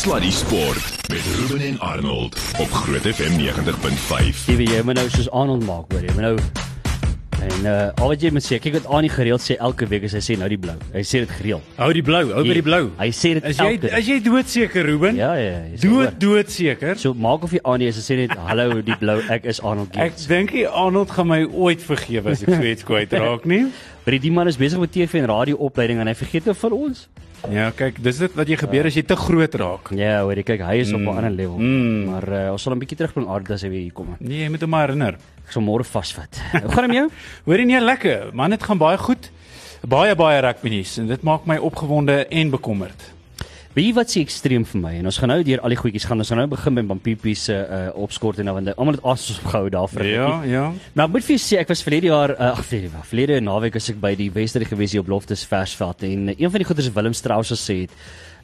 Sluddy Sport met Ruben en Arnold op Groot FM 90.5. Jy weet jy moet nou soos Arnold maak hoor jy moet nou en uh al wat jy moet sê kyk wat Annie gereeld sê elke week is hy sê nou die blou hy sê dit gereeld Hou die blou, hou by die blou. hy sê dit Is jy elke is jy doodseker Ruben? ja ja ja, Dood doodseker. so maak of jy Annie is en sê net hallo die blou ek is Arnold Ek Gates dink nie Arnold gaan my ooit vergewe as ek so iets kwyt raak nie. Maar die man is besig met TV en radio opleiding en hy vergeet nou van ons Ja, kyk, dis dit wat jy gebeur as jy te groot raak. ja hoor jy kyk hy is op 'n ander level mm. maar uh, ons sal 'n bietjie terugbring aard as hy weer hier kom Nee, jy moet hom maar herinner. ek sal môre vasvat hoe gaan dit met jou Hoorie nee, lekker. Man, dit gaan baie goed. Baie baie rugby nuus en dit maak my opgewonde en bekommerd. Weet jy wat se ekstreem vir my? En ons gaan nou deur al die goedjies gaan. Ons gaan nou begin met Bampipi se uh, opskort en nou want almal het assems opgehou daarvoor. Ja, ja. Maar ek moet vir jou sê ek was verlede jaar uh, ag verlede jaar, verlede naweek was ek by die Westerie gewees hier op Loftus Versveld. En uh, een van die goeders Willem Strauss gesê het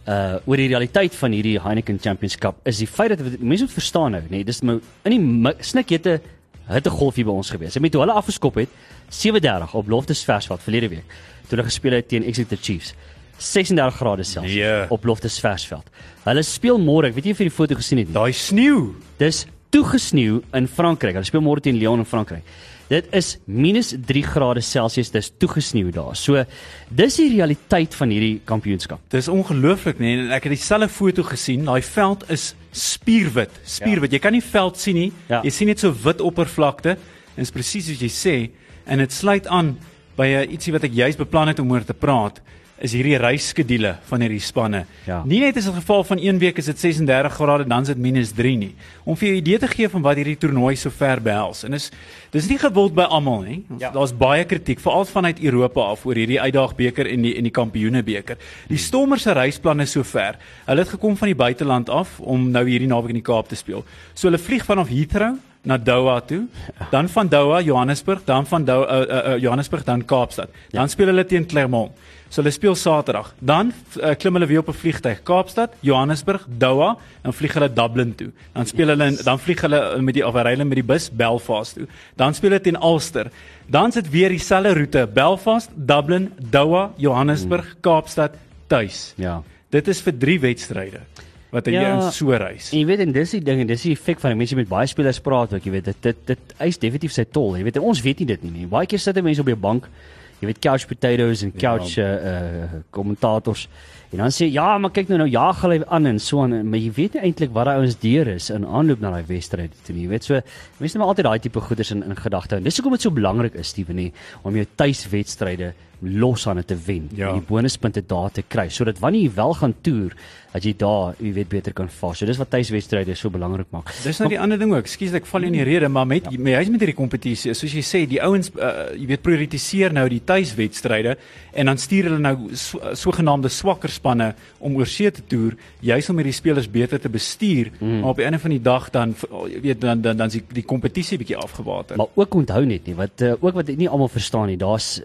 uh oor die realiteit van hierdie Heineken Champions Cup is die feit dat mense moet verstaan nou nê nee, dis nou in die snikhete hittegolf hier by ons gewees. Ek met hulle afgeskop het 37 op Loftus Versveld verlede week toe hulle gespeel het teen Exeter Chiefs 36 grade selfs Nee. op Loftus Versveld. Hulle speel môre, ek weet nie of jy die foto gesien het nie. Daai sneeu. Dis toegesneeu in Frankryk. Hulle speel môre teen Lyon in Frankryk. Dit is minus 3 grade Celsius, dis toegesneeu daar. So dis die realiteit van hierdie kampioenskap. Dis ongelooflik nee en ek het dieselfde foto gesien. Daai veld is spierwit, spierwit. Jy kan nie veld sien nie. Ja. Jy sien net so wit oppervlakte en is presies soos jy sê en dit sluit aan by 'n ietsie wat ek juis beplan het om oor te praat is hierdie reisskedule van hierdie spanne. Ja. Nie net is 'n geval van een week is dit 36 grade dan is dit minus 3 nie. Om vir jou 'n idee te gee van wat hierdie toernooi so ver behels. En is dis nie gewild by almal nie. Ja. Daar's baie kritiek veral vanuit Europa af oor hierdie uitdaagbeker en die en die kampioenebeker. Die Stormers se reisplan is sover. Hulle het gekom van die buiteland af om nou hierdie naweek in die Kaap te speel. So hulle vlieg vanaf Heathrow na Doha toe, dan van Doha Johannesburg, dan van Doha uh, uh, uh, Johannesburg dan Kaapstad. Dan speel hulle teen Clermont. So hulle speel Saterdag. Dan uh, klim hulle weer op 'n vliegtyg Kaapstad, Johannesburg, Doha, dan vlieg hulle Dublin toe. Dan speel hulle in, dan vlieg hulle met die hulle met die bus Belfast toe. Dan speel hulle teen Ulster. Dan sit weer dieselfde roete, Belfast, Dublin, Doha, Johannesburg, Kaapstad tuis. Ja. Dit is vir 3 wedstryde wat jy Ja. in so reis. En jy weet en dis die ding en dis die effek van die mense met baie spelers praat ook, jy weet dit dit dit eis definitief sy tol. Jy weet en ons weet nie dit nie nie. Baie keer sit mense op die bank, jy weet couch potatoes en couch ja. uh kommentators en dan sê ja, maar kyk nou nou jaag hulle aan en so aan, maar jy weet nie eintlik wat daai ouens deur is in aanloop na daai wedstryd toe nie. Jy weet so mense maar altyd daai tipe goeders in in gedagte. En dis hoekom dit so belangrik is, Steven, nie om jou tuiswedstryde los aan te wen. Ja. Die bonuspunte daar te kry sodat wanneer jy wel gaan toer, dat jy daar, jy weet beter kan vaar. So dis wat tuiswedstryde so belangrik maak. Dis nou die ander ding ook. Ekskuus ek val in die rede, maar met ja. met hy's met hierdie kompetisie, soos jy sê, die ouens uh, jy weet prioritiseer nou die tuiswedstryde en dan stuur hulle nou so, sogenaamde swakker spanne om oor see te toer, juis om hierdie spelers beter te bestuur, mm. maar op die einde van die dag dan jy weet dan dan dan is die, die kompetisie bietjie afgewater. Maar ook onthou net nie wat uh, ook wat nie almal verstaan nie. Daar's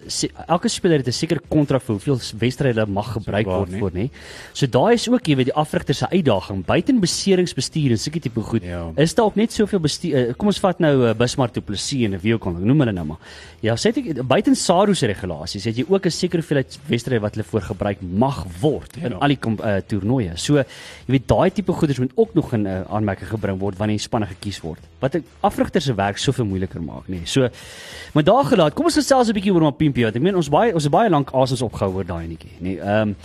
elke speler het 'n sekere kontrak vir hoeveel wedstryde mag gebruik waar, word nie? voor, nê. So daai is ook jy weet die afrigter se uitdaging buiten beseringsbestuur en sulke tipe goed. Ja. Is daar ook net soveel bestuur uh, kom ons vat nou uh, Bismarck Du Plessis en wie ook al noem hulle nou maar. Ja, sê ek buiten SARU se regulasies het jy ook 'n sekere hoeveelheid wedstryde wat hulle voor gebruik mag word in Ja. al die uh, toernooie. So jy weet daai tipe goeders moet ook nog in uh, aanmerking gebring word wanneer spanne gekies word. Wat 'n afrigter se werk soveel moeiliker maak, nê. Nee. So maar daar gelaat. Kom ons gesels 'n bietjie oor Mapimpi want ek meen ons baie ons het baie lank asens opgehou oor daai netjie, nê. Nee. Ehm um,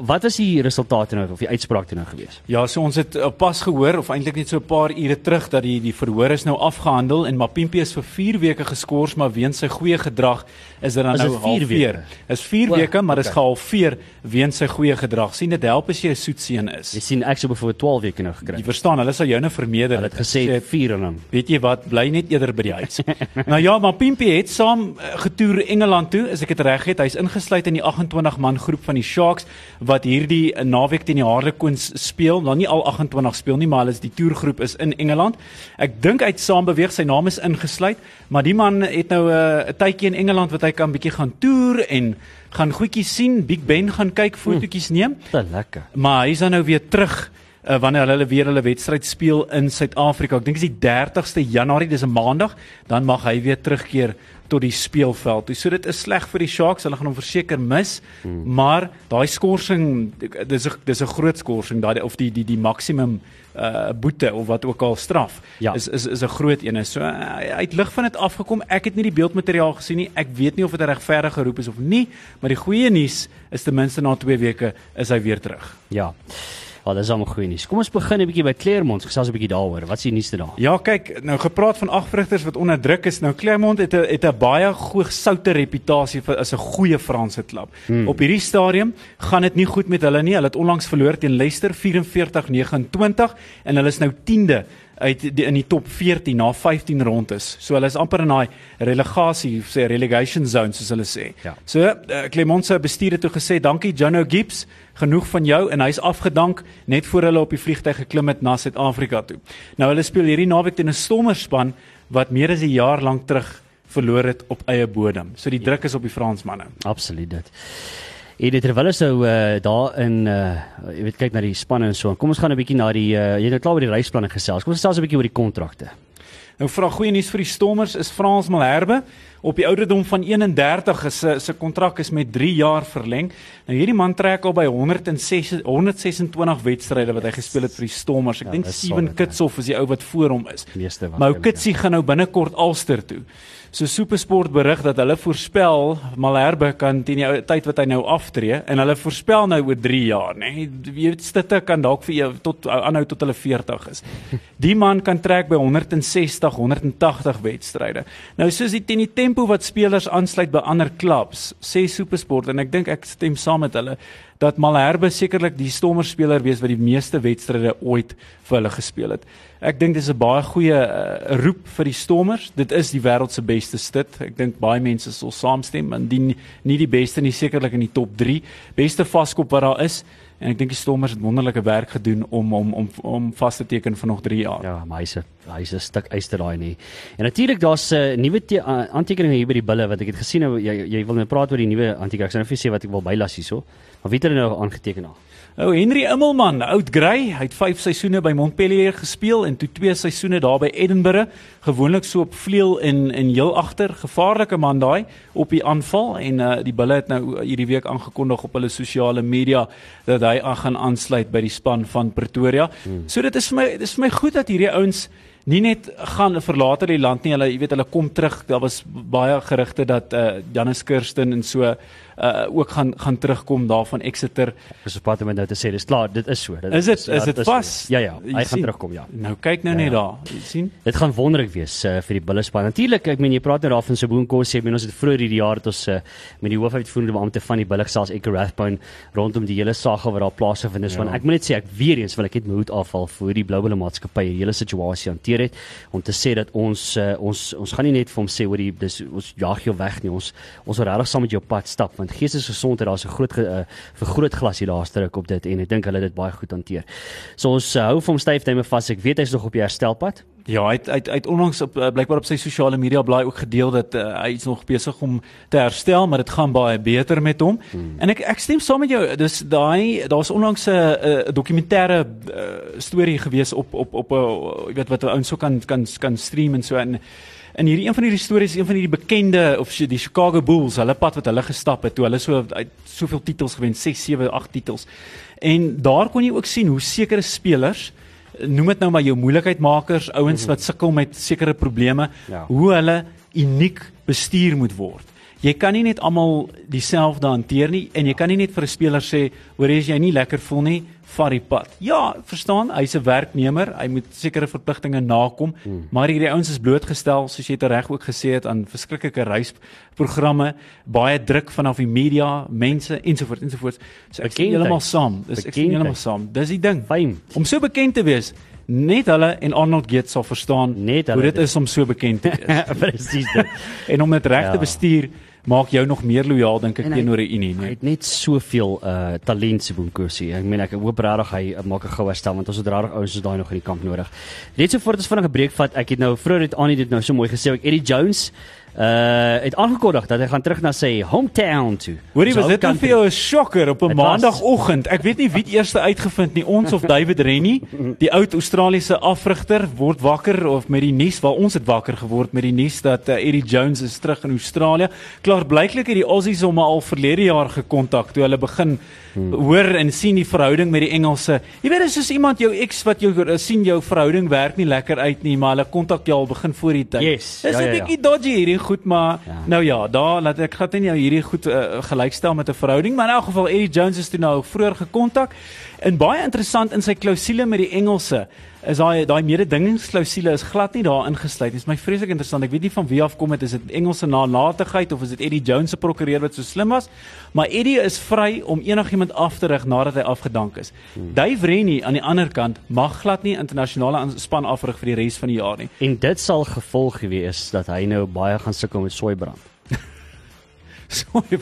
wat was die resultate nou of die uitspraak toe nou gewees? Ja, so ons het uh, pas gehoor of eintlik net so 'n paar ure terug dat die die verhoor is nou afgehandel en Mapimpi is vir 4 weke geskort maar weens sy goeie gedrag is dit dan Is nou halveer. Is 4 O, weke, maar okay. gehalveer weens sy goeie gedrag. sien dit help as jy 'n soet seun Jy is. sien ek sou byvoorbeeld 12 weke nou gekry. Jy verstaan, hulle sal jou nou vermeerder. Hulle het gesê 4 en dan. Weet jy wat, bly net eerder by die huis. nou ja, maar Pimpie het saam uh, getoer Engeland toe, as ek dit reg het. Hy's ingesluit in die 28 man groep van die Sharks wat hierdie naweek teen die Harlequins speel. Nou nie al 28 speel nie, maar hulle is die toergroep is in Engeland. Ek dink hy het saam beweeg, sy naam is ingesluit, maar die man het nou 'n uh, tydjie in Engeland wat hy kan bietjie gaan toer en gaan goedjies sien, Big Ben gaan kyk, fotootjies neem. Te lekker. Maar hy's dan nou weer terug uh, wanneer hulle weer hulle wedstryd speel in Suid-Afrika. Ek dink dit is die 30ste Januarie, dis 'n Maandag, dan mag hy weer terugkeer tot die speelveld. So dit is sleg vir die Sharks. Hulle gaan hom verseker mis. Hmm. Maar daai skorsing dis 'n dis 'n groot skorsing daai of die die die maksimum uh boete of wat ook al straf Ja. is is is 'n groot een. So uh, het lig van dit afgekom. Ek het nie die beeldmateriaal gesien nie. Ek weet nie of dit regverdig geroep is of nie, maar die goeie nuus is ten minste na 2 weke is hy weer terug. Ja. Ja, dis almal goeie nuus. Kom ons begin 'n bietjie by Claremont. Gesels 'n bietjie daaroor. Wat is die nuusste daar? Ja, kyk, nou gepraat van agvrugters wat onder druk is. Nou Claremont het 'n het 'n baie goeie soute reputasie vir as 'n goeie Franse klub. Hmm. Op hierdie stadium gaan dit nie goed met hulle nie. Hulle het onlangs verloor teen Leicester 44-29 en hulle is nou 10de uit die, in die top 14 na 15 rondes. So hulle is amper in daai relegasie, sê relegation zone soos hulle sê. Ja. So uh, Clermont se bestuur het toe gesê, "Dankie Jono Gibbs, genoeg van jou" en hy's afgedank net voor hulle op die vliegtyg geklim het na Suid-Afrika toe. Nou hulle speel hierdie naweek teen 'n Stormerspan wat meer as 'n jaar lank terug verloor het op eie bodem. So die druk is op die Fransmanne. Absoluut dit. En dit terwyl ons nou uh, daar in uh jy weet kyk na die spanne en so. Kom ons gaan 'n bietjie na die uh, jy het nou klaar oor die reisplanne gesels. Kom ons gesels 'n bietjie oor die kontrakte. Nou vra goeie nuus vir die Stormers is Frans Malherbe op die ouderdom van 31 is sy sy kontrak is met 3 jaar verleng. Nou hierdie man trek al by 106 126 wedstryde wat hy gespeel het vir die Stormers. Ek Ja, dink Steven hè. Kitsoff is die ou wat voor hom is. Meeste. Maar Kitsie gaan nou binnekort Ulster toe. So SuperSport berig dat hulle voorspel Malherbe kan teen die tyd wat hy nou aftree en hulle voorspel nou oor 3 jaar, nê. Nee. Jy weet Stitte kan dalk vir jou tot aanhou tot hulle 40 is. Die man kan trek by 160, 180 wedstryde. Nou soos die teen die tempo wat spelers aansluit by ander klubs, sê SuperSport en ek dink ek stem saam met hulle dat Malherbe sekerlik die stommerspeler wees wat die meeste wedstryde ooit vir hulle gespeel het. Ek dink dis 'n baie goeie uh, roep vir die Stormers. Dit is die wêreld se beste stit. Ek dink baie mense sal saamstem, indien nie die beste nie sekerlik in die top 3 beste vaskop wat daar is. En ek dink die Stormers het wonderlike werk gedoen om om om om vas te teken vir nog 3 jaar. Ja, maar hy's 'n hy's 'n stuk yster daai nie. En natuurlik daar's 'n uh, nuwe uh, aantekeninge hier by die bulle wat ek het gesien nou jy jy wil nou praat oor die nuwe aantekeninge. Ek sal nou vir sê wat ek wil bylas hierso. Maar wie het hulle nou aangeteken daar? Ou Henry Immelman, oud Grey, hy het 5 seisoene by Montpellier gespeel en toe 2 seisoene daar by Edinburgh, gewoonlik so op vleuel en en heel agter, gevaarlike man daai op die aanval en uh, die Bulle het nou hierdie week aangekondig op hulle sosiale media dat hy aan gaan aansluit by die span van Pretoria. Hmm. So dit is vir my dit is vir my goed dat hierdie ouens nie net gaan verlaat die land nie, hulle jy weet hulle kom terug. Daar was baie gerugte dat uh, Janus Kirsten en so uh, ook gaan gaan terugkom daar van Exeter. Dis op pad om nou te sê. Dis klaar, dit is so. Dit Is dit ja, is dit so. vas? Ja ja, Jy hy gaan terugkom ja. Nou kyk nou Ja, net ja. daar. Jy sien? Dit gaan wonderlik wees uh, vir die bulle span. Natuurlik, ek meen jy praat nou daarvan Saboon Kos, ek meen ons het vroeër hierdie jaar het ons uh, met die hoofuitvoerende beampte van die bulle selfs Ekke Rathbone rondom die hele saga wat daar plaasgevind is. Ja. Want ek moet net sê ek weer eens wil ek net my hoed afval vir die Blue Bulle maatskappy die hele situasie hanteer het om te sê dat ons uh, ons ons gaan nie net vir hom sê oor die dis ons jaag jou weg nie. Ons ons wil regtig saam met jou pad stap want geestesgesondheid daar's 'n groot uh, vergrootglas hier daar druk op dit en ek dink hulle het dit baie goed hanteer. So ons uh, hou vir hom styfduime vas. Ek weet hy's nog op die herstelpad. Ja, hy het hy het, hy het onlangs op uh, blykbaar op sy sosiale media blaai ook gedeel dat uh, hy is nog besig om te herstel, maar dit gaan baie beter met hom. Hmm. En ek ek stem saam met jou. Dis daai daar's onlangs 'n uh, 'n dokumentêre uh, storie gewees op op op 'n uh, jy weet wat ouens so kan kan kan stream en so en En hierdie een van hierdie stories, een van hierdie bekende of die Chicago Bulls, hulle pad wat hulle gestap het toe hulle so soveel titels gewen, 6, 7, 8 titels. En daar kon jy ook sien hoe sekere spelers noem dit nou maar jou moeilikheidmakers, ouens wat sukkel met sekere probleme, Ja. hoe hulle uniek bestuur moet word. Jy kan nie net almal dieselfde hanteer nie en jy kan nie net vir 'n speler sê, "Hoor as jy nie lekker voel nie, vat die pad." Ja, verstaan, hy's 'n werknemer, hy moet sekere verpligtinge nakom, hmm. maar hierdie ouens is blootgestel, soos jy dit reg ook gesê het, aan verskriklike reisprogramme, baie druk vanaf die media, mense ensovoorts ensovoorts. So ek Bekendheid. heeltemal saam. Dis ek Bekendheid. heeltemal saam. Dis die ding. Fyn. Om so bekend te wees, net hulle en Arnold Gates sal verstaan Net hoe dit dit. is om so bekend te wees. Presies dit. en om dit reg te Ja. bestuur maak jou nog meer lojaal dink ek En hy- teenoor 'n unie, Hy nee. het net soveel uh talent se Boonkursie. Ek meen ek hoop regtig hy uh, maak 'n goue herstel want ons het regtig ouens soos daai nog in die kamp nodig. Net so voort as vinnig 'n breek vat. Ek het nou vroeër dit aan dit nou so mooi gesê. Ek Eddie Jones uh het aangekondig dat hy gaan terug na sy hometown toe. Hoorie, was dit nou vir jou 'n shocker op 'n Dit maandagooggend? Ek weet nie wie het eers uitgevind nie, ons of David Rennie, die oud Australiese afrigter word wakker of met die nuus waar ons het wakker geword met die nuus dat uh, Eddie Jones is terug in Australië. Klaar blyklik het die Aussies hom al verlede jaar gekontak toe hulle begin hmm. hoor en sien die verhouding met die Engelse. Jy weet, dit is soos iemand jou ex wat jou uh, sien jou verhouding werk nie lekker uit nie, maar hulle kontak jou al begin voor die tyd. Yes, Dis ja, 'n ja, ja. bietjie dodgy hierdie goed, maar Ja. nou ja, daar laat ek gaan nie jou hierdie goed uh, gelykstel met 'n verhouding, maar in elk geval Eddie Jones is toe nou vroeër gekontak. En baie interessant in sy klousule met die Engelse is daai daai mededingingsklousule is glad nie daar ingesluit. Dit is my vreeslik interessant. Ek weet nie van wie af kom dit is dit Engelse nalatigheid of is dit Eddie Jones se prokureur wat so slim was, maar Eddie is vry om enigiemand af te rig nadat hy afgedank is. Hmm. Dave Rennie aan die ander kant mag glad nie internasionale span afrig vir die res van die jaar nie. En dit sal gevolg wees dat hy nou baie gaan sukkel met soeibrand. Sorry.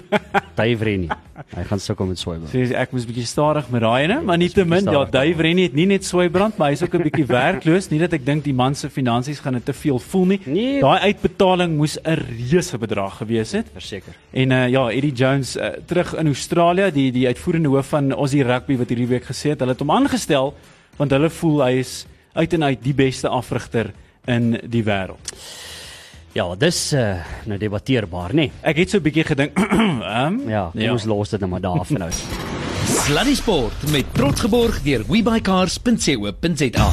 Dave Rennie. Hy gaan sukkel met soeibrand. Sê ek moes bietjie stadig met daai ene, maar nietemin ja, stadig. Dave Rennie het nie net soeibrand, maar hy's ook 'n bietjie werkloos. Nie dat ek dink die man se finansies gaan dit te veel voel nie. Nee. Daai uitbetaling moes 'n reuse bedrag gewees het. Verseker. En uh, ja, Eddie Jones uh, terug in Australië, die die uitvoerende hoof van Aussie Rugby wat hierdie week gesê het, hulle het hom aangestel want hulle voel hy is uit en uit die beste afrigter in die wêreld. Ja, dis uh nou debatteerbaar, nê? Nee. Ek het so 'n bietjie gedink, um, Ja, Ja. ons los dit nou maar daar vanuit. Sluddy Sport met trots geborg deur webycars.co.za.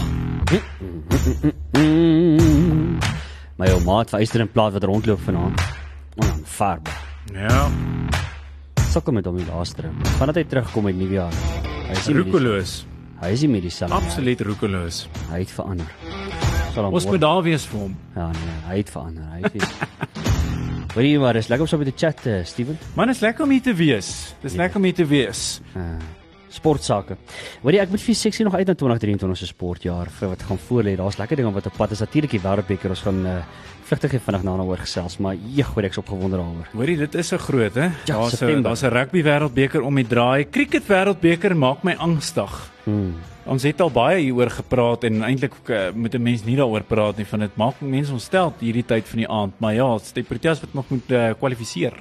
My ou maat vir Eyster en Plaat wat rondloop vanaand. Onaanvaarbaar. ja, Sukkel met hom die laaste ruk. Vandat hy terugkom met nuwe jaar. Hy is nie roekeloos. Hy is nie met dieselfde. Absoluut roekeloos. Hy het verander. Sal hom Ons moet daar wees vir hom. Ja nee, hy het verander. Hy het Hoorie maar, dis lekker om so met te chat, uh, Steven. Man, is lekker om hier te wees. Dis Ja. lekker om hier te wees. Uh, sportsake. Hoorie, ek moet vir seksie nog uit na 2023 se sportjaar vir wat gaan voorlê. Daar's lekker dinge wat op pad is. Natuurlik die Wêreldbeker. Ons gaan uh, vlugtig en vinnig daarna oor gesels, maar jeg, hoor ek's opgewonde daaroor. Hoorie, dit is 'n groot, hè? Ja, Daar's 'n daar's 'n rugby wêreldbeker om die draai. Cricket wêreldbeker maak my angstig. Hmm. Ons het al baie hieroor gepraat en eintlik uh, moet 'n mens nie daaroor praat nie, van dit maak mense ontstel hierdie tyd van die aand. Maar ja, die Proteas wat nog moet uh, kwalifiseer.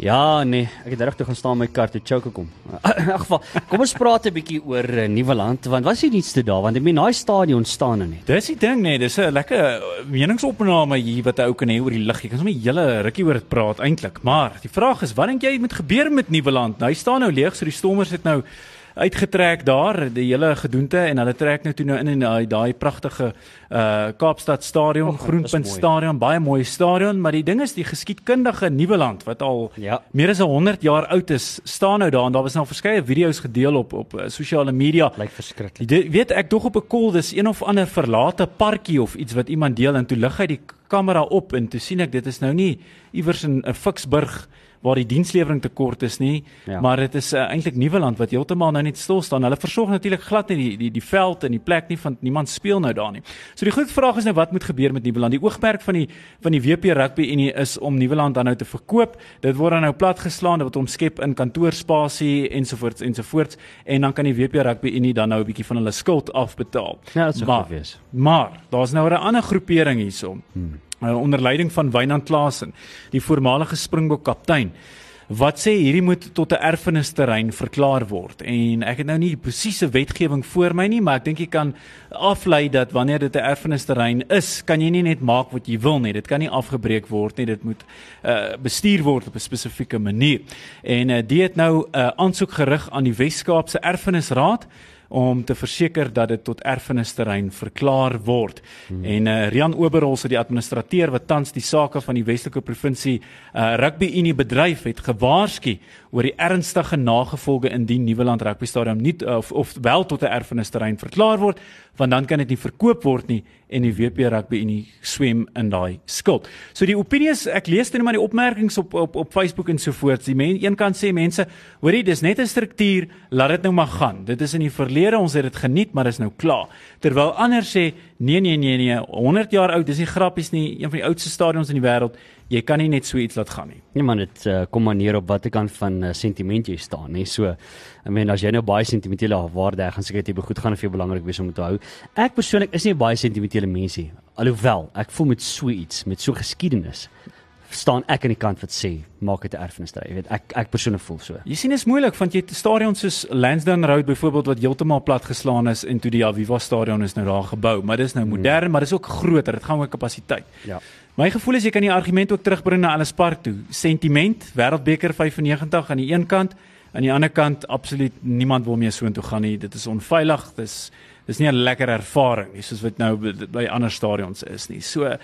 Ja, nee, ek het regtig gaan staan my kar toe choke kom. In elk geval, kom ons praat 'n bietjie oor uh, Nieuweland want wat is die nuutste daar want ek meen daai stadion staan nou net. Dis die ding nee, dis 'n lekker uh, meningsopname hier wat ou kan hê oor die lig. Jy kan sommer 'n hele rukkie oor dit praat eintlik. Maar die vraag is, wat dink jy moet gebeur met Nieuweland? Nou, hy staan nou leeg, so die Stormers het nou uitgetrek daar die hele gedoente en hulle trek nou toe nou in in daai daai pragtige uh Kaapstad stadion, is Groenpunt stadion, baie mooi stadion, maar die ding is die geskiedkundige Nieuweland wat al Ja. meer as 100 jaar oud is, staan nou daar en daar was nou verskeie video's gedeel op op uh, sosiale media. Lyk verskriklik. Jy weet ek dog op 'n kol dis een of ander verlate parkie of iets wat iemand deel en toe lig hy die kamera op en toe sien ek dit is nou nie iewers in 'n Ficksburg waar die dienslewering te kort is nie, Ja. maar dit is uh, eintlik Nieuweland wat heeltemal nou net stil staan. Hulle versorg natuurlik glad nie die die die veld en die plek nie want niemand speel nou daar nie. So die groot vraag is nou wat moet gebeur met Nieuweland? Die oogmerk van die van die WP Rugby Unie is om Nieuweland dan nou te verkoop. Dit word dan nou platgeslaan, dit word omskep in kantoorspasie ensovoorts ensovoorts en dan kan die WP Rugby Unie dan nou 'n bietjie van hulle skuld afbetaal. Ja, dit sou maar, goed wees. Maar daar's nou 'n ander groepering hierso. Hmm. Onder leiding van Wynand Klaasen, die voormalige Springbok kaptein wat sê hierdie moet tot 'n erfenisterrein verklaar word. En ek het nou nie presiese wetgewing voor my nie, maar ek dink jy kan aflei dat wanneer dit 'n erfenisterrein is, kan jy nie net maak wat jy wil nie. Dit kan nie afgebreek word nie. Dit moet uh bestuur word op 'n spesifieke manier. En uh, die het nou 'n uh, aansoek gerig aan die Wes-Kaapse Erfenisraad om te verseker dat dit tot erfenisterrein verklaar word. Hmm. En uh, Rian Oberholz, die administrateur wat tans die sake van die Weselike provinsie uh, Rugby Unie bedryf het, gewaarsku oor die ernstige nagevolge indien Nieuweland Rugby Stadium nie of of wel tot 'n erfenisterrein verklaar word, want dan kan dit nie verkoop word nie en die WP Rugby Unie swem in daai skuld. So die opinies, ek lees net maar die opmerkings op op op Facebook en so voort. Die men een kan sê mense, hoorie, dis net 'n struktuur, laat dit nou maar gaan. Dit is in die verlede gelede, ons het dit geniet, maar dis nou klaar. Terwyl ander sê nee nee nee nee, 100 jaar oud, dis nie grappies nie, een van die oudste stadions in die wêreld. Jy kan nie net so iets laat gaan nie. Nee man, dit uh, kom maar neer op watter kant van uh, sentiment jy staan, nê. So, I mean as jy nou baie sentimentele waarde gaan seker tipe goed gaan vir jou belangrik wees om te hou. Ek persoonlik is nie baie sentimentele mens nie. Alhoewel, ek voel met so iets, met so geskiedenis, staan ek aan die kant wat sê maak dit 'n erfenisdry. Jy weet, ek ek persoonlik voel so. Jy sien is moeilik want jy het stadions soos Lansdowne Road byvoorbeeld wat heeltemal plat geslaan is en toe die Aviva stadion is nou daar gebou, maar dis nou modern, hmm. maar dis ook groter. Dit gaan oor kapasiteit. Ja. My gevoel is jy kan die argument ook terugbring na Ellis Park toe. Sentiment, Wêreldbeker 95 aan die een kant, aan die ander kant absoluut niemand wil meer soontoe gaan nie. Dit is onveilig. Dis dis nie 'n lekker ervaring nie soos wat nou by ander stadions is nie. So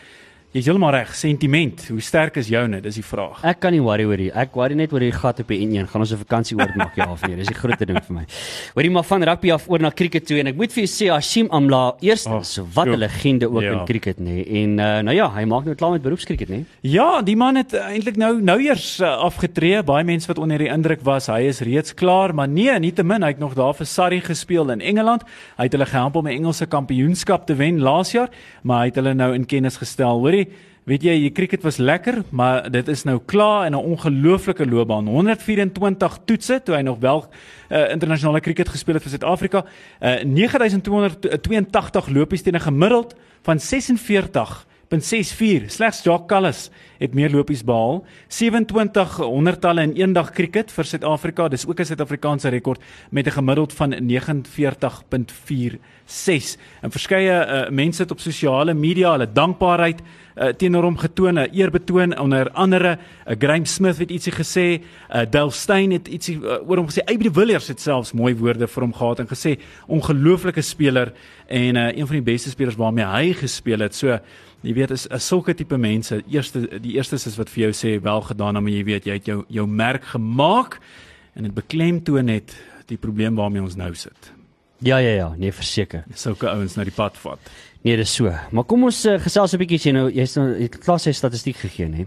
Jy's heeltemal reg, sentiment. Hoe sterk is joune? Dis die vraag. Ek kan nie worry oor die ek worry net oor die gat op die N1. Gaan ons 'n vakansie oor maak ja of nee? Dis die groot ding vir my. Hoorie maar van rugby af oor na cricket toe en ek moet vir jou sê Hashim Amla, eerstens oh, wat 'n legende ook ja. in cricket nê. Nee. En uh, nou ja, hy maak nou klaar met beroepskriket nê. Nee. Ja, die man het uh, eintlik nou nou eers uh, afgetree. Baie mense wat onder die indruk was, hy is reeds klaar, maar nee, nietemin hy het nog daar vir Surrey gespeel in Engeland. Hy het hulle gehelp om 'n Engelse kampioenskap te wen laas jaar, maar hy het hulle nou in kennis gestel. Hoorie Weet jy, die cricket was lekker, maar dit is nou klaar en 'n ongelooflike loopbaan. 124 toetse toe hy nog wel uh, internasionale cricket gespeel het vir Suid-Afrika. Uh, 9282 lopies teen 'n gemiddeld van 46.64. Slegs Jock Callis het meer lopies behaal. 27 honderdtalle in een dag cricket vir Suid-Afrika. Dis ook 'n Suid-Afrikaanse rekord met 'n gemiddeld van 49.46. En verskeie uh, mense het op sosiale media hulle dankbaarheid uh, teenoor hom getoon, 'n eerbetoon onder andere uh, Graham Smith het ietsie gesê, uh, Dale Steyn het ietsie uh, oor hom gesê. AB de Villiers het selfs mooi woorde vir hom gehad en gesê ongelooflike speler en uh, een van die beste spelers waarmee hy gespeel het. So jy weet is 'n sulke tipe mense. Eerste die eerstes is wat vir jou sê wel gedaan, maar jy weet jy het jou jou merk gemaak en dit beklemtoon net die probleem waarmee ons nou sit. Ja ja ja, nee verseker. Sulke ouens na die pad vat. Nee, dis so. Maar kom ons uh, gesels 'n bietjie sien nou jy's nou jy het klas hy statistiek gegee, hè.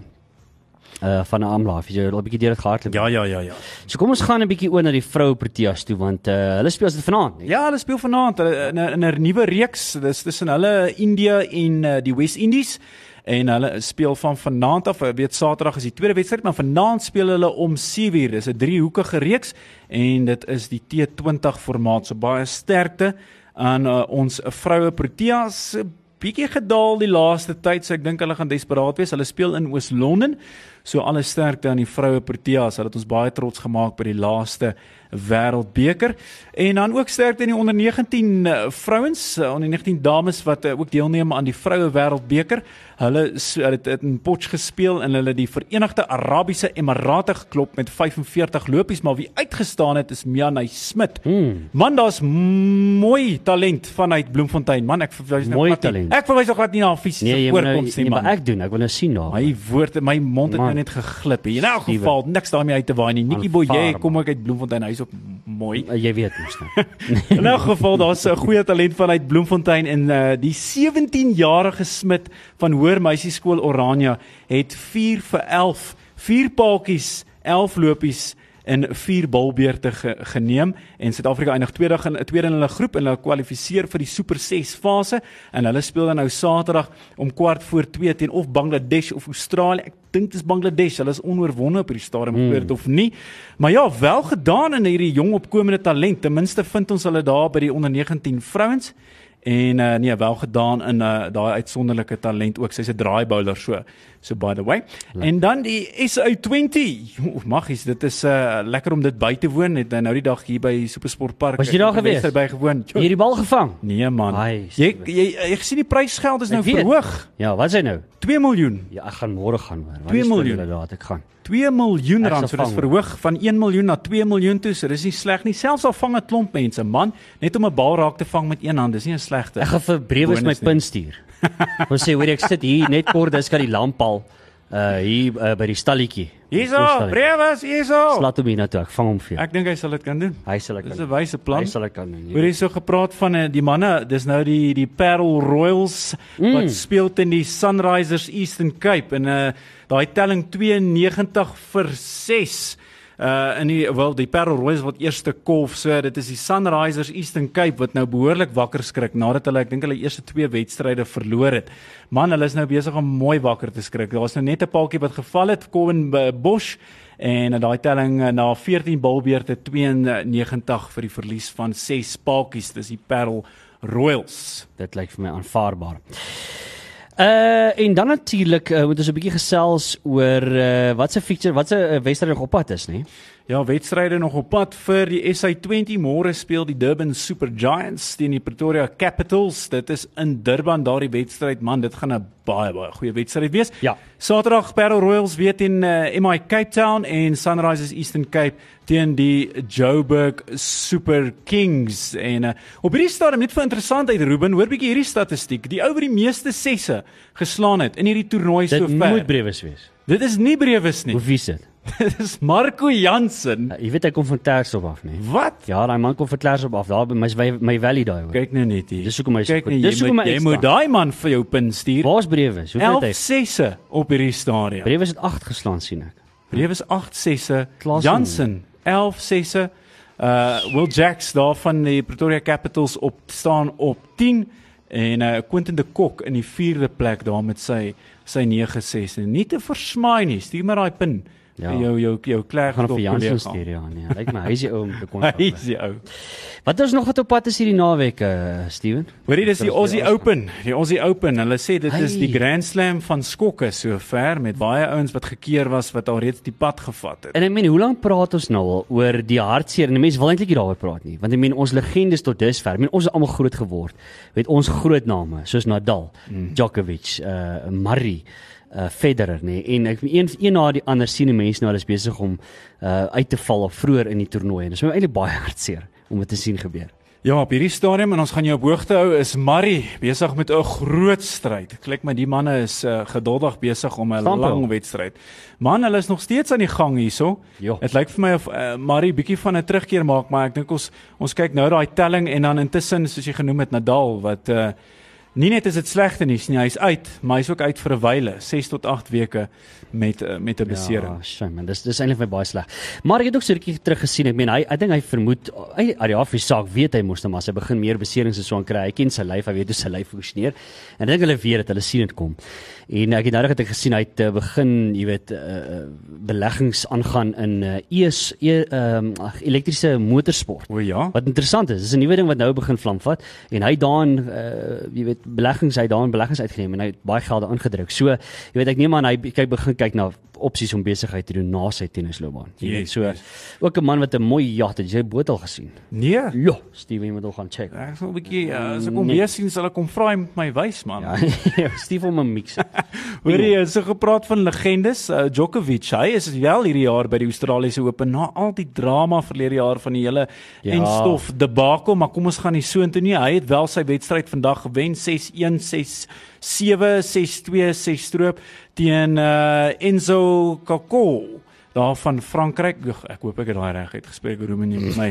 Uh van 'n Amla, jy het 'n bietjie deur dit gehardloop. Ja, ja, ja, ja. So kom ons gaan 'n bietjie oor na die vroue Proteas toe want uh hulle speel dit vanaand, nee. Ja, hulle speel vanaand in 'n in 'n nuwe reeks. Dis tussen hulle India en uh, die West Indies en hulle speel van vanaand af. Ek weet Saterdag is die tweede wedstryd, maar vanaand speel hulle om 7uur. Dis 'n driehoekige reeks en dit is die T20 formaat. So baie sterkte aan uh, ons vroue Proteas bietjie gedaal die laaste tyd, so ek dink hulle gaan desperaat wees. Hulle speel in Oos-London. So alle sterkte aan die vroue Proteas. Hulle het ons baie trots gemaak by die laaste Wêreldbeker. En dan ook sterkte in die onder 19 uh, vrouens, uh, onder 19 dames wat uh, ook deelneem aan die vroue Wêreldbeker. Hulle het dit in Potch gespeel en hulle die Verenigde Arabiese Emirate geklop met 45 lopies, maar wie uitgestaan het is Mianay Smit. Hmm. Man, daar's mooi talent vanuit Bloemfontein. Man, ek verwys nou mooi talent. Ek verwys nog glad nie na fisiese nee, voorkoms nie, nee, maar ek doen, ek wil nou sien daar. My woorde, my mond het nou net geglip. In elk geval niks daarmee uit te waai nie. Nikki Boye kom ook uit Bloemfontein. Hy's ook mooi. Uh, jy weet mos nou. In elk geval daar's 'n goeie talent vanuit Bloemfontein en uh, die 17-jarige Smit van Hoër Meisieskool Orania het 4 vir 11, 4 paadjies, 11 lopies in 4 balbeurte ge, geneem en Suid-Afrika eindig tweede in tweede in hulle groep en hulle kwalifiseer vir die Super 6 fase en hulle speel dan nou Saterdag om kwart voor 2 teen of Bangladesh of Australië. Ek dink dit is Bangladesh. Hulle is onoorwonde op hierdie stadium hmm. gehoord of nie. Maar ja, wel gedaan in hierdie jong opkomende talent. Ten minste vind ons hulle daar by die onder 19 vrouens. En uh, nee, wel gedaan in uh, daai uitsonderlike talent ook. Sy's 'n draai bowler so. So by the way. Lekker. En dan die SA20. Magies, dit is uh, lekker om dit by te woon. Het nou die dag hier by Supersport Park. Was jy daar gewees? By gewoon. Jy het die bal gevang? Nee man. Ai, jy jy ek sien die prysgeld is nou verhoog. Ja, wat is hy nou? 2 miljoen. Ja, ek gaan môre gaan hoor. 2 miljoen inderdaad, ek gaan. 2 miljoen rand, so dis verhoog van 1 miljoen na 2 miljoen toe. So dis nie sleg nie. Selfs al vang 'n klomp mense, man, net om 'n bal raak te vang met een hand, dis nie 'n slegte. Ek gaan vir brewe my punt stuur. Ons sê hoor ek sit hier net kort dis kan die lamp al uh hier uh, by die stalletjie. Hierso, brewes, hierso. Slaat hom hier na toe. Ek vang hom vir jou. Ek dink hy sal dit kan doen. Hy sal dit kan. Dis 'n wyse plan. Hy sal dit kan doen. Hoor jy so gepraat van uh, die manne, dis nou die die Parel Royals mm. wat speel teen die Sunrisers Eastern Cape en uh daai telling 92 vir 6 uh in die wel die Parel Royals wat eerste kolf. So dit is die Sunrisers Eastern Cape wat nou behoorlik wakker skrik nadat hulle ek dink hulle eerste twee wedstryde verloor het. Man, hulle is nou besig om mooi wakker te skrik. Daar's nou net 'n paaltjie wat geval het, Colin Bosch en daai telling uh, na 14 balbeurte 92 vir die verlies van 6 paaltjies. Dis die Parel Royals. Dit lyk vir my aanvaarbaar. Uh en dan natuurlik uh, moet ons 'n bietjie gesels oor uh wat se feature, wat se uh, wedstryd nog op pad is, nê? Ja, wedstryde nog op pad vir die SA20. Môre speel die Durban Super Giants teen die Pretoria Capitals. Dit is in Durban daardie wedstryd. Man, dit gaan 'n baie baie goeie wedstryd wees. Ja. Saterdag Parel Royals weer teen uh, MI Cape Town en Sunrisers Eastern Cape teen die Joburg Super Kings. En uh, op hierdie stadium net vir interessantheid Ruben, hoor bietjie hierdie statistiek. Die ou wat die meeste sesse geslaan het in hierdie toernooi sover. Dit moet brewes wees. Dit is nie brewes nie. Hoe wie is dit? Dit is Marco Jansen. Uh, jy weet hy kom van Klersdorp af, nê? Wat? Ja, daai man kom van Klersdorp af, daar by my my, valley daai. Kyk nou net hier. Dis hoekom hy Kyk goed- nou, dis jy hoekom moet hy jy moet daai man vir jou pin stuur. Waar's brewes? Hoeveel 11 het hy? sesse op hierdie stadium. Brewes het 8 geslaan sien ek. Brewes 8 sesse. Klaas Jansen 11 sesse. Uh Will Jacks daar van die Pretoria Capitals op staan op 10 en uh Quentin de Kok in die 4de plek daar met sy sy 9 sesse. Nie te versmaai nie. Stuur maar daai pin. Ja. jou jou jou klerk Gaan op vir Jansen stuur ja nee. Lyk my hy is die ou om te kon. Hy is die ou. Wat is nog wat op pad is hierdie naweek uh, Steven? Hoorie dis die Aussie Open. Die Aussie Open. Hulle sê dit is Hey. die Grand Slam van skokke sover met baie ouens wat gekeer was wat al reeds die pad gevat het. En ek meen, hoe lank praat ons nou al oor die hartseer? En die mense wil eintlik nie daaroor praat nie, want ek meen ons legendes tot dusver, ek meen ons het almal groot geword met ons groot name soos Nadal, mm. Djokovic, uh Murray, uh Federer nê en ek een een na die ander sien die mense nou hulle is besig om uh uit te val of vroeër in die toernooi en dit is my eintlik baie hartseer om dit te sien gebeur. Ja, op hierdie stadium en ons gaan jou op hoogte hou is Murray besig met 'n groot stryd. Dit klink my die manne is uh, geduldig besig om 'n lang wedstryd. Man, hulle is nog steeds aan die gang hierso. Dit lyk vir my of uh, Murray bietjie van 'n terugkeer maak, maar ek dink ons ons kyk nou daai telling en dan intussen soos jy genoem het Nadal wat uh, nie net is dit slegte nuus nie, hy's uit, maar hy's ook uit vir 'n wyle, 6 tot 8 weke met uh, met 'n besering. Ja, shame man, dis dis eintlik vir baie sleg. Maar ek het ook so 'n rukkie terug gesien. Ek meen hy ek dink hy vermoed hy uit die af die saak weet hy moes nou maar as hy begin meer beserings en so aan kry. Hy ken sy lyf, hy weet hoe sy lyf funksioneer. En ek dink hulle weet dit, hulle sien dit kom. En ek het nou net gesien hy het uh, begin, jy weet, uh, beleggings aangaan in uh, ES e, ehm um, elektriese motorsport. O ja. Wat interessant is, dis 'n nuwe ding wat nou begin vlam vat en hy daan uh jy weet beleggings hy daan beleggings uitgeneem en hy het baie geld daarin gedruk. So, jy weet ek neem aan hy kyk begin kyk na opsies om besigheid te doen na sy tennisloopbaan. Jy weet so ook 'n man wat 'n mooi jacht het, jy boot al gesien. Nee. Ja, Steve jy moet hom gaan check. Ek sal 'n bietjie uh, as ek hom Nee. weer sien, sal ek hom vra hy moet my wys man. Ja, Steve om 'n mix. Hoorie, jy so gepraat van legendes, uh, Djokovic, hy is wel hierdie jaar by die Australiese Open na al die drama verlede jaar van die hele Ja. ja. enstof debakel, maar kom ons gaan nie so intoe nie. Hy het wel sy wedstryd vandag gewen 6-1, 6-7, 6-2, 6 stroop teen uh, Enzo Kako daar van Frankryk. Ek hoop ek het daai reg uitgespreek, Roman, jy met my.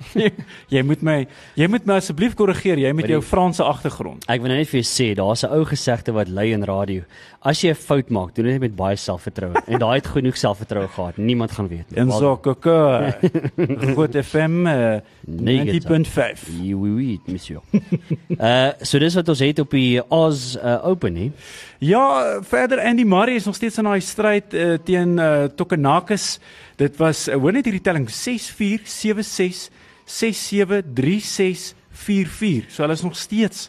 jy moet my jy moet my asseblief korrigeer, jy met jou Franse agtergrond. Ek wil nou net vir jou sê, daar's 'n ou gesegde wat lui in radio. As jy 'n fout maak, doen dit met baie selfvertroue. En daai het genoeg selfvertroue gehad. Niemand gaan weet nie. Enzo Kako. Groot FM uh, 90.5. Oui, oui, oui, monsieur. uh so dis wat ons het op die Oz uh, Open nie. Ja, verder Andy Murray is nog steeds in daai stryd uh, teen uh, Tokenakis. Dit was uh, hoor net hierdie telling 6-4, 7-6, 6-7, 3-6, 4-4. So hulle is nog steeds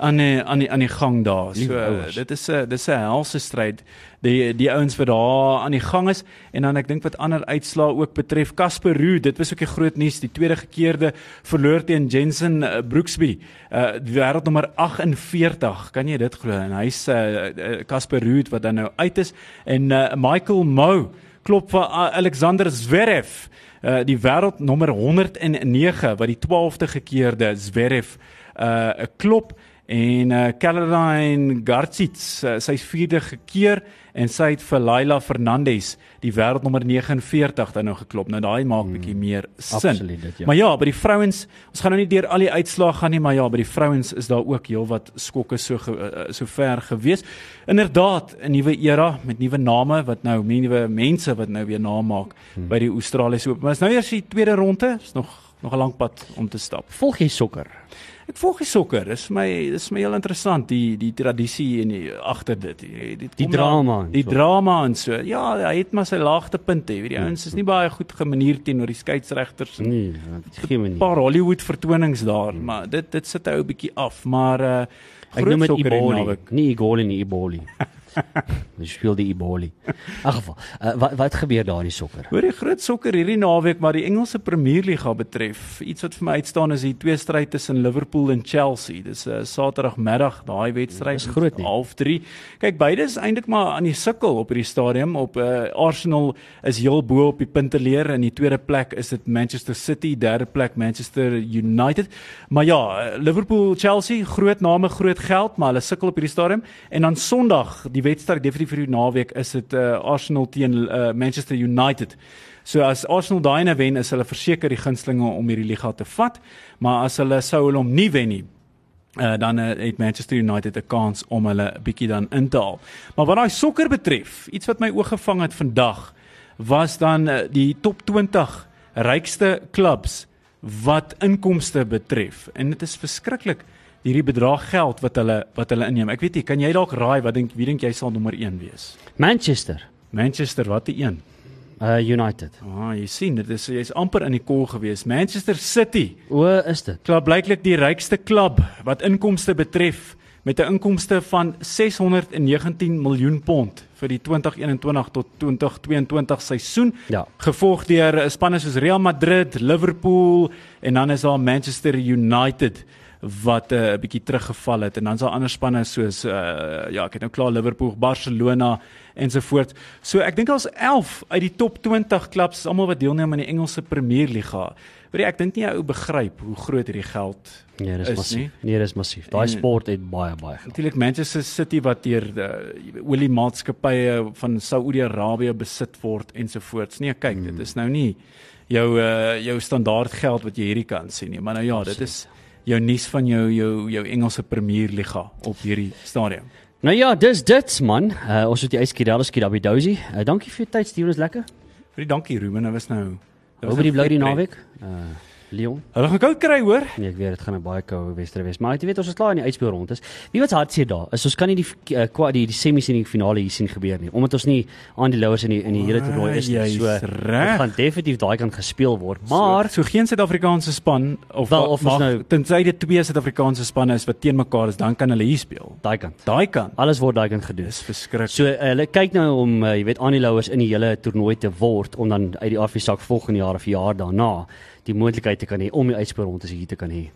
aan die aan die aan die gang daar. So uh, ouers. dit is 'n dis 'n helse stryd. Die die ouens wat daar aan die gang is en dan ek dink wat ander uitslae ook betref Casper Ruud, dit was ook 'n groot nuus, die tweede gekeerde verloor teen Jensen uh, Brooksby. Uh die wêreldnommer 48, kan jy dit glo? En hy's uh Casper Ruud wat dan nou uit is en uh, Michael Mou klop vir uh, Alexander Zverev, uh die wêreldnommer 109 wat die 12de gekeerde Zverev uh 'n klop En uh Caroline Garcits, uh, sy's vierde gekeer en sy het vir Laila Fernandez, die wêreldnommer 49 dan nou geklop. Nou daai maak Hmm. bietjie meer sin. Absoluut dit, ja. Maar ja, by die vrouens, ons gaan nou nie deur al die uitslae gaan nie, maar ja, by die vrouens is daar ook heelwat skokke so ge, uh, so ver gewees. Inderdaad, 'n nuwe era met nuwe name wat nou nuwe mense wat nou weer namaak Hmm. by die Australiese Ope. Maar is nou eers die tweede ronde, is nog nog 'n lank pad om te stap. Volg jy sokker? Ek volg die sokker. Dis vir my dis vir my heel interessant die die tradisie en die agter dit. Die, die, Die drama en die so. drama en so. Ja, hy het maar sy laagtepunte. Jy weet die ouens is nie baie goed gemanier teenoor die skeieregters en Nee, geen manier. 'n paar Hollywood vertonings daar, maar dit dit sit 'n ou bietjie af, maar uh Ek noem dit hierdie Iboli. Nie Igoli nie, Iboli. Jy speel die Iboli. In geval, uh, wat wat gebeur daar in die sokker? Hoor die groot sokker hierdie naweek maar die Engelse Premierliga betref. Iets wat vir my uitstaan is die twee stryd tussen Liverpool en Chelsea. Dis 'n uh, Saterdagmiddag daai wedstryd. Dis groot nie. Half 3. Kyk, beide is eintlik maar aan die sukkel op hierdie stadium. Op uh, Arsenal is heel bo op die punteleer en die tweede plek is dit Manchester City, derde plek Manchester United. Maar ja, Liverpool, Chelsea, groot name, groot geld, maar hulle sukkel op hierdie stadium. En dan Sondag, die wedstryd definitief vir die naweek is dit uh, Arsenal teen uh, Manchester United. So as Arsenal daai ene wen, is hulle verseker die gunstelinge om hierdie liga te vat, maar as hulle sou hulle hom nie wen nie, uh, dan uh, het Manchester United 'n kans om hulle bietjie dan in te haal. Maar wat daai sokker betref, iets wat my oog gevang het vandag was dan uh, die top 20 rykste klubs wat inkomste betref. En dit is verskriklik hierdie bedrag geld wat hulle wat hulle inneem. Ek weet nie, kan jy dalk raai wat dink wie dink jy sal nommer 1 wees? Manchester Manchester, wat die een? uh United. Ah, jy sien, dit is jy's amper in die kol gewees. Manchester City, O, is dit? klub blyklik die rykste klub wat inkomste betref met 'n inkomste van 619 miljoen pond vir die 2021 tot 2022 seisoen. Ja. Gevolg deur spanne soos Real Madrid, Liverpool en dan is daar Manchester United wat 'n uh, bietjie teruggeval het en dan is daar ander spanne soos uh, ja, ek het nou klaar Liverpool, Barcelona ensovoorts. So ek dink daar's 11 uit die top 20 klubs almal wat deelneem aan die Engelse Premierliga. Weet jy, ek dink nie ou begryp hoe groot hierdie geld Nee, dis Is massief. nie? Nee, dis massief. Daai sport het baie baie geld. Natuurlik Manchester City wat deur die oliemaatskappye van Saudi-Arabië besit word ensovoorts. Nee, kyk, Hmm. dit is nou nie jou uh, jou standaard geld wat jy hierdie kan sien nie, maar nou ja, dit is jou nuus van jou jou jou Engelse Premierliga op hierdie stadium. Nou ja, dis dit man. Uh, ons het die yskedalskie daar by Dozy. Uh, dankie vir jou tyd, Steven, is lekker. Vir die dankie Ruben, dit was nou Hoe by die blou die naweek? Uh Leon. Hulle gaan koud kry hoor. Nee, ek weet dit gaan 'n baie koue wedstryd wees, maar jy weet ons is klaar in die uitspeel rond is. Wie wat hartseer daar is, ons kan nie die uh, kwa die, die semis en die finale hier sien gebeur nie, omdat ons nie aan die louers in die in die hele toernooi is nie. So reg. gaan definitief daai kan gespeel word. Maar so, so geen Suid-Afrikaanse span of Wel, of mag nou- tensy dit twee Suid-Afrikaanse spanne is wat teen mekaar is, dan kan hulle hier speel. daai kant. Daai kan. Alles word daai kant gedoen. Dis verskriklik. So uh, hulle kyk nou om uh, jy weet aan die louers in die hele toernooi te word om dan uit die afsak volgende jaar of jaar daarna die moontlikheid te kan hê om die uitspeel rond is hier te kan hê.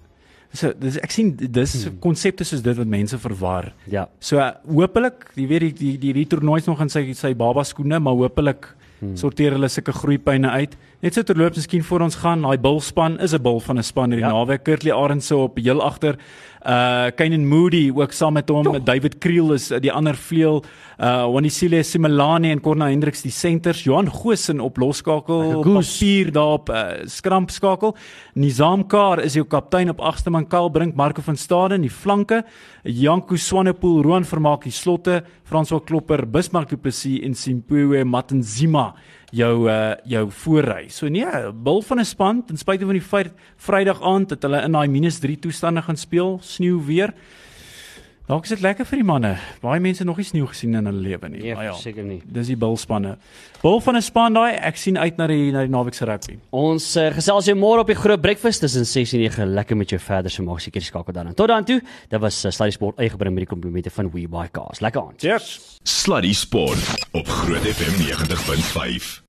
So dis ek sien dis Hmm. konsepte soos dit wat mense verwar. Ja. So uh, hopelik, jy weet die die die, die toernooi's nog in sy sy baba skoene, maar hopelik Hmm. sorteer hulle sulke groeipyne uit. Net so terloops miskien voor ons gaan, daai bulspan is 'n bul van 'n span hierdie ja. naweek. Kurtley Arendse op heel agter. Uh Kainan Moody ook saam met hom. David Kriel is uh, die ander vleuel. Uh Wanisile Simelane en Corna Hendriks die senters. Johan Goosen op losskakel, papier daar op uh, skramp skakel. Nizam Kar is jou kaptein op agste man Kaal Brink, Marco van Staden die flanke. Janko Swanepoel, Roan Vermaak die slotte, François Klopper, Bismarck Du Plessis en Simpuwe Matanzima jou uh, jou voorry. So nee, bil van 'n span ten spyte van die feit Vrydag aand dat hulle in daai -3 toestande gaan speel, sneeu weer. Dalk is dit lekker vir die manne. Baie mense nog nie sneeu gesien in hulle lewe nie. Nee, Maar ja, seker nie. dis die bilspanne. Bil van 'n span daai, ek sien uit na die na die naweek se rugby. Ons uh, gesels jou môre op die groot breakfast tussen 6 en 9 lekker met jou verder so maak seker skakel dan. Tot dan toe. Dit was uh, Sluddy Sport uitgebring met die komplimente van We Buy Cars. Lekker aan. Cheers. Sluddy Sport op Groot FM 90.5.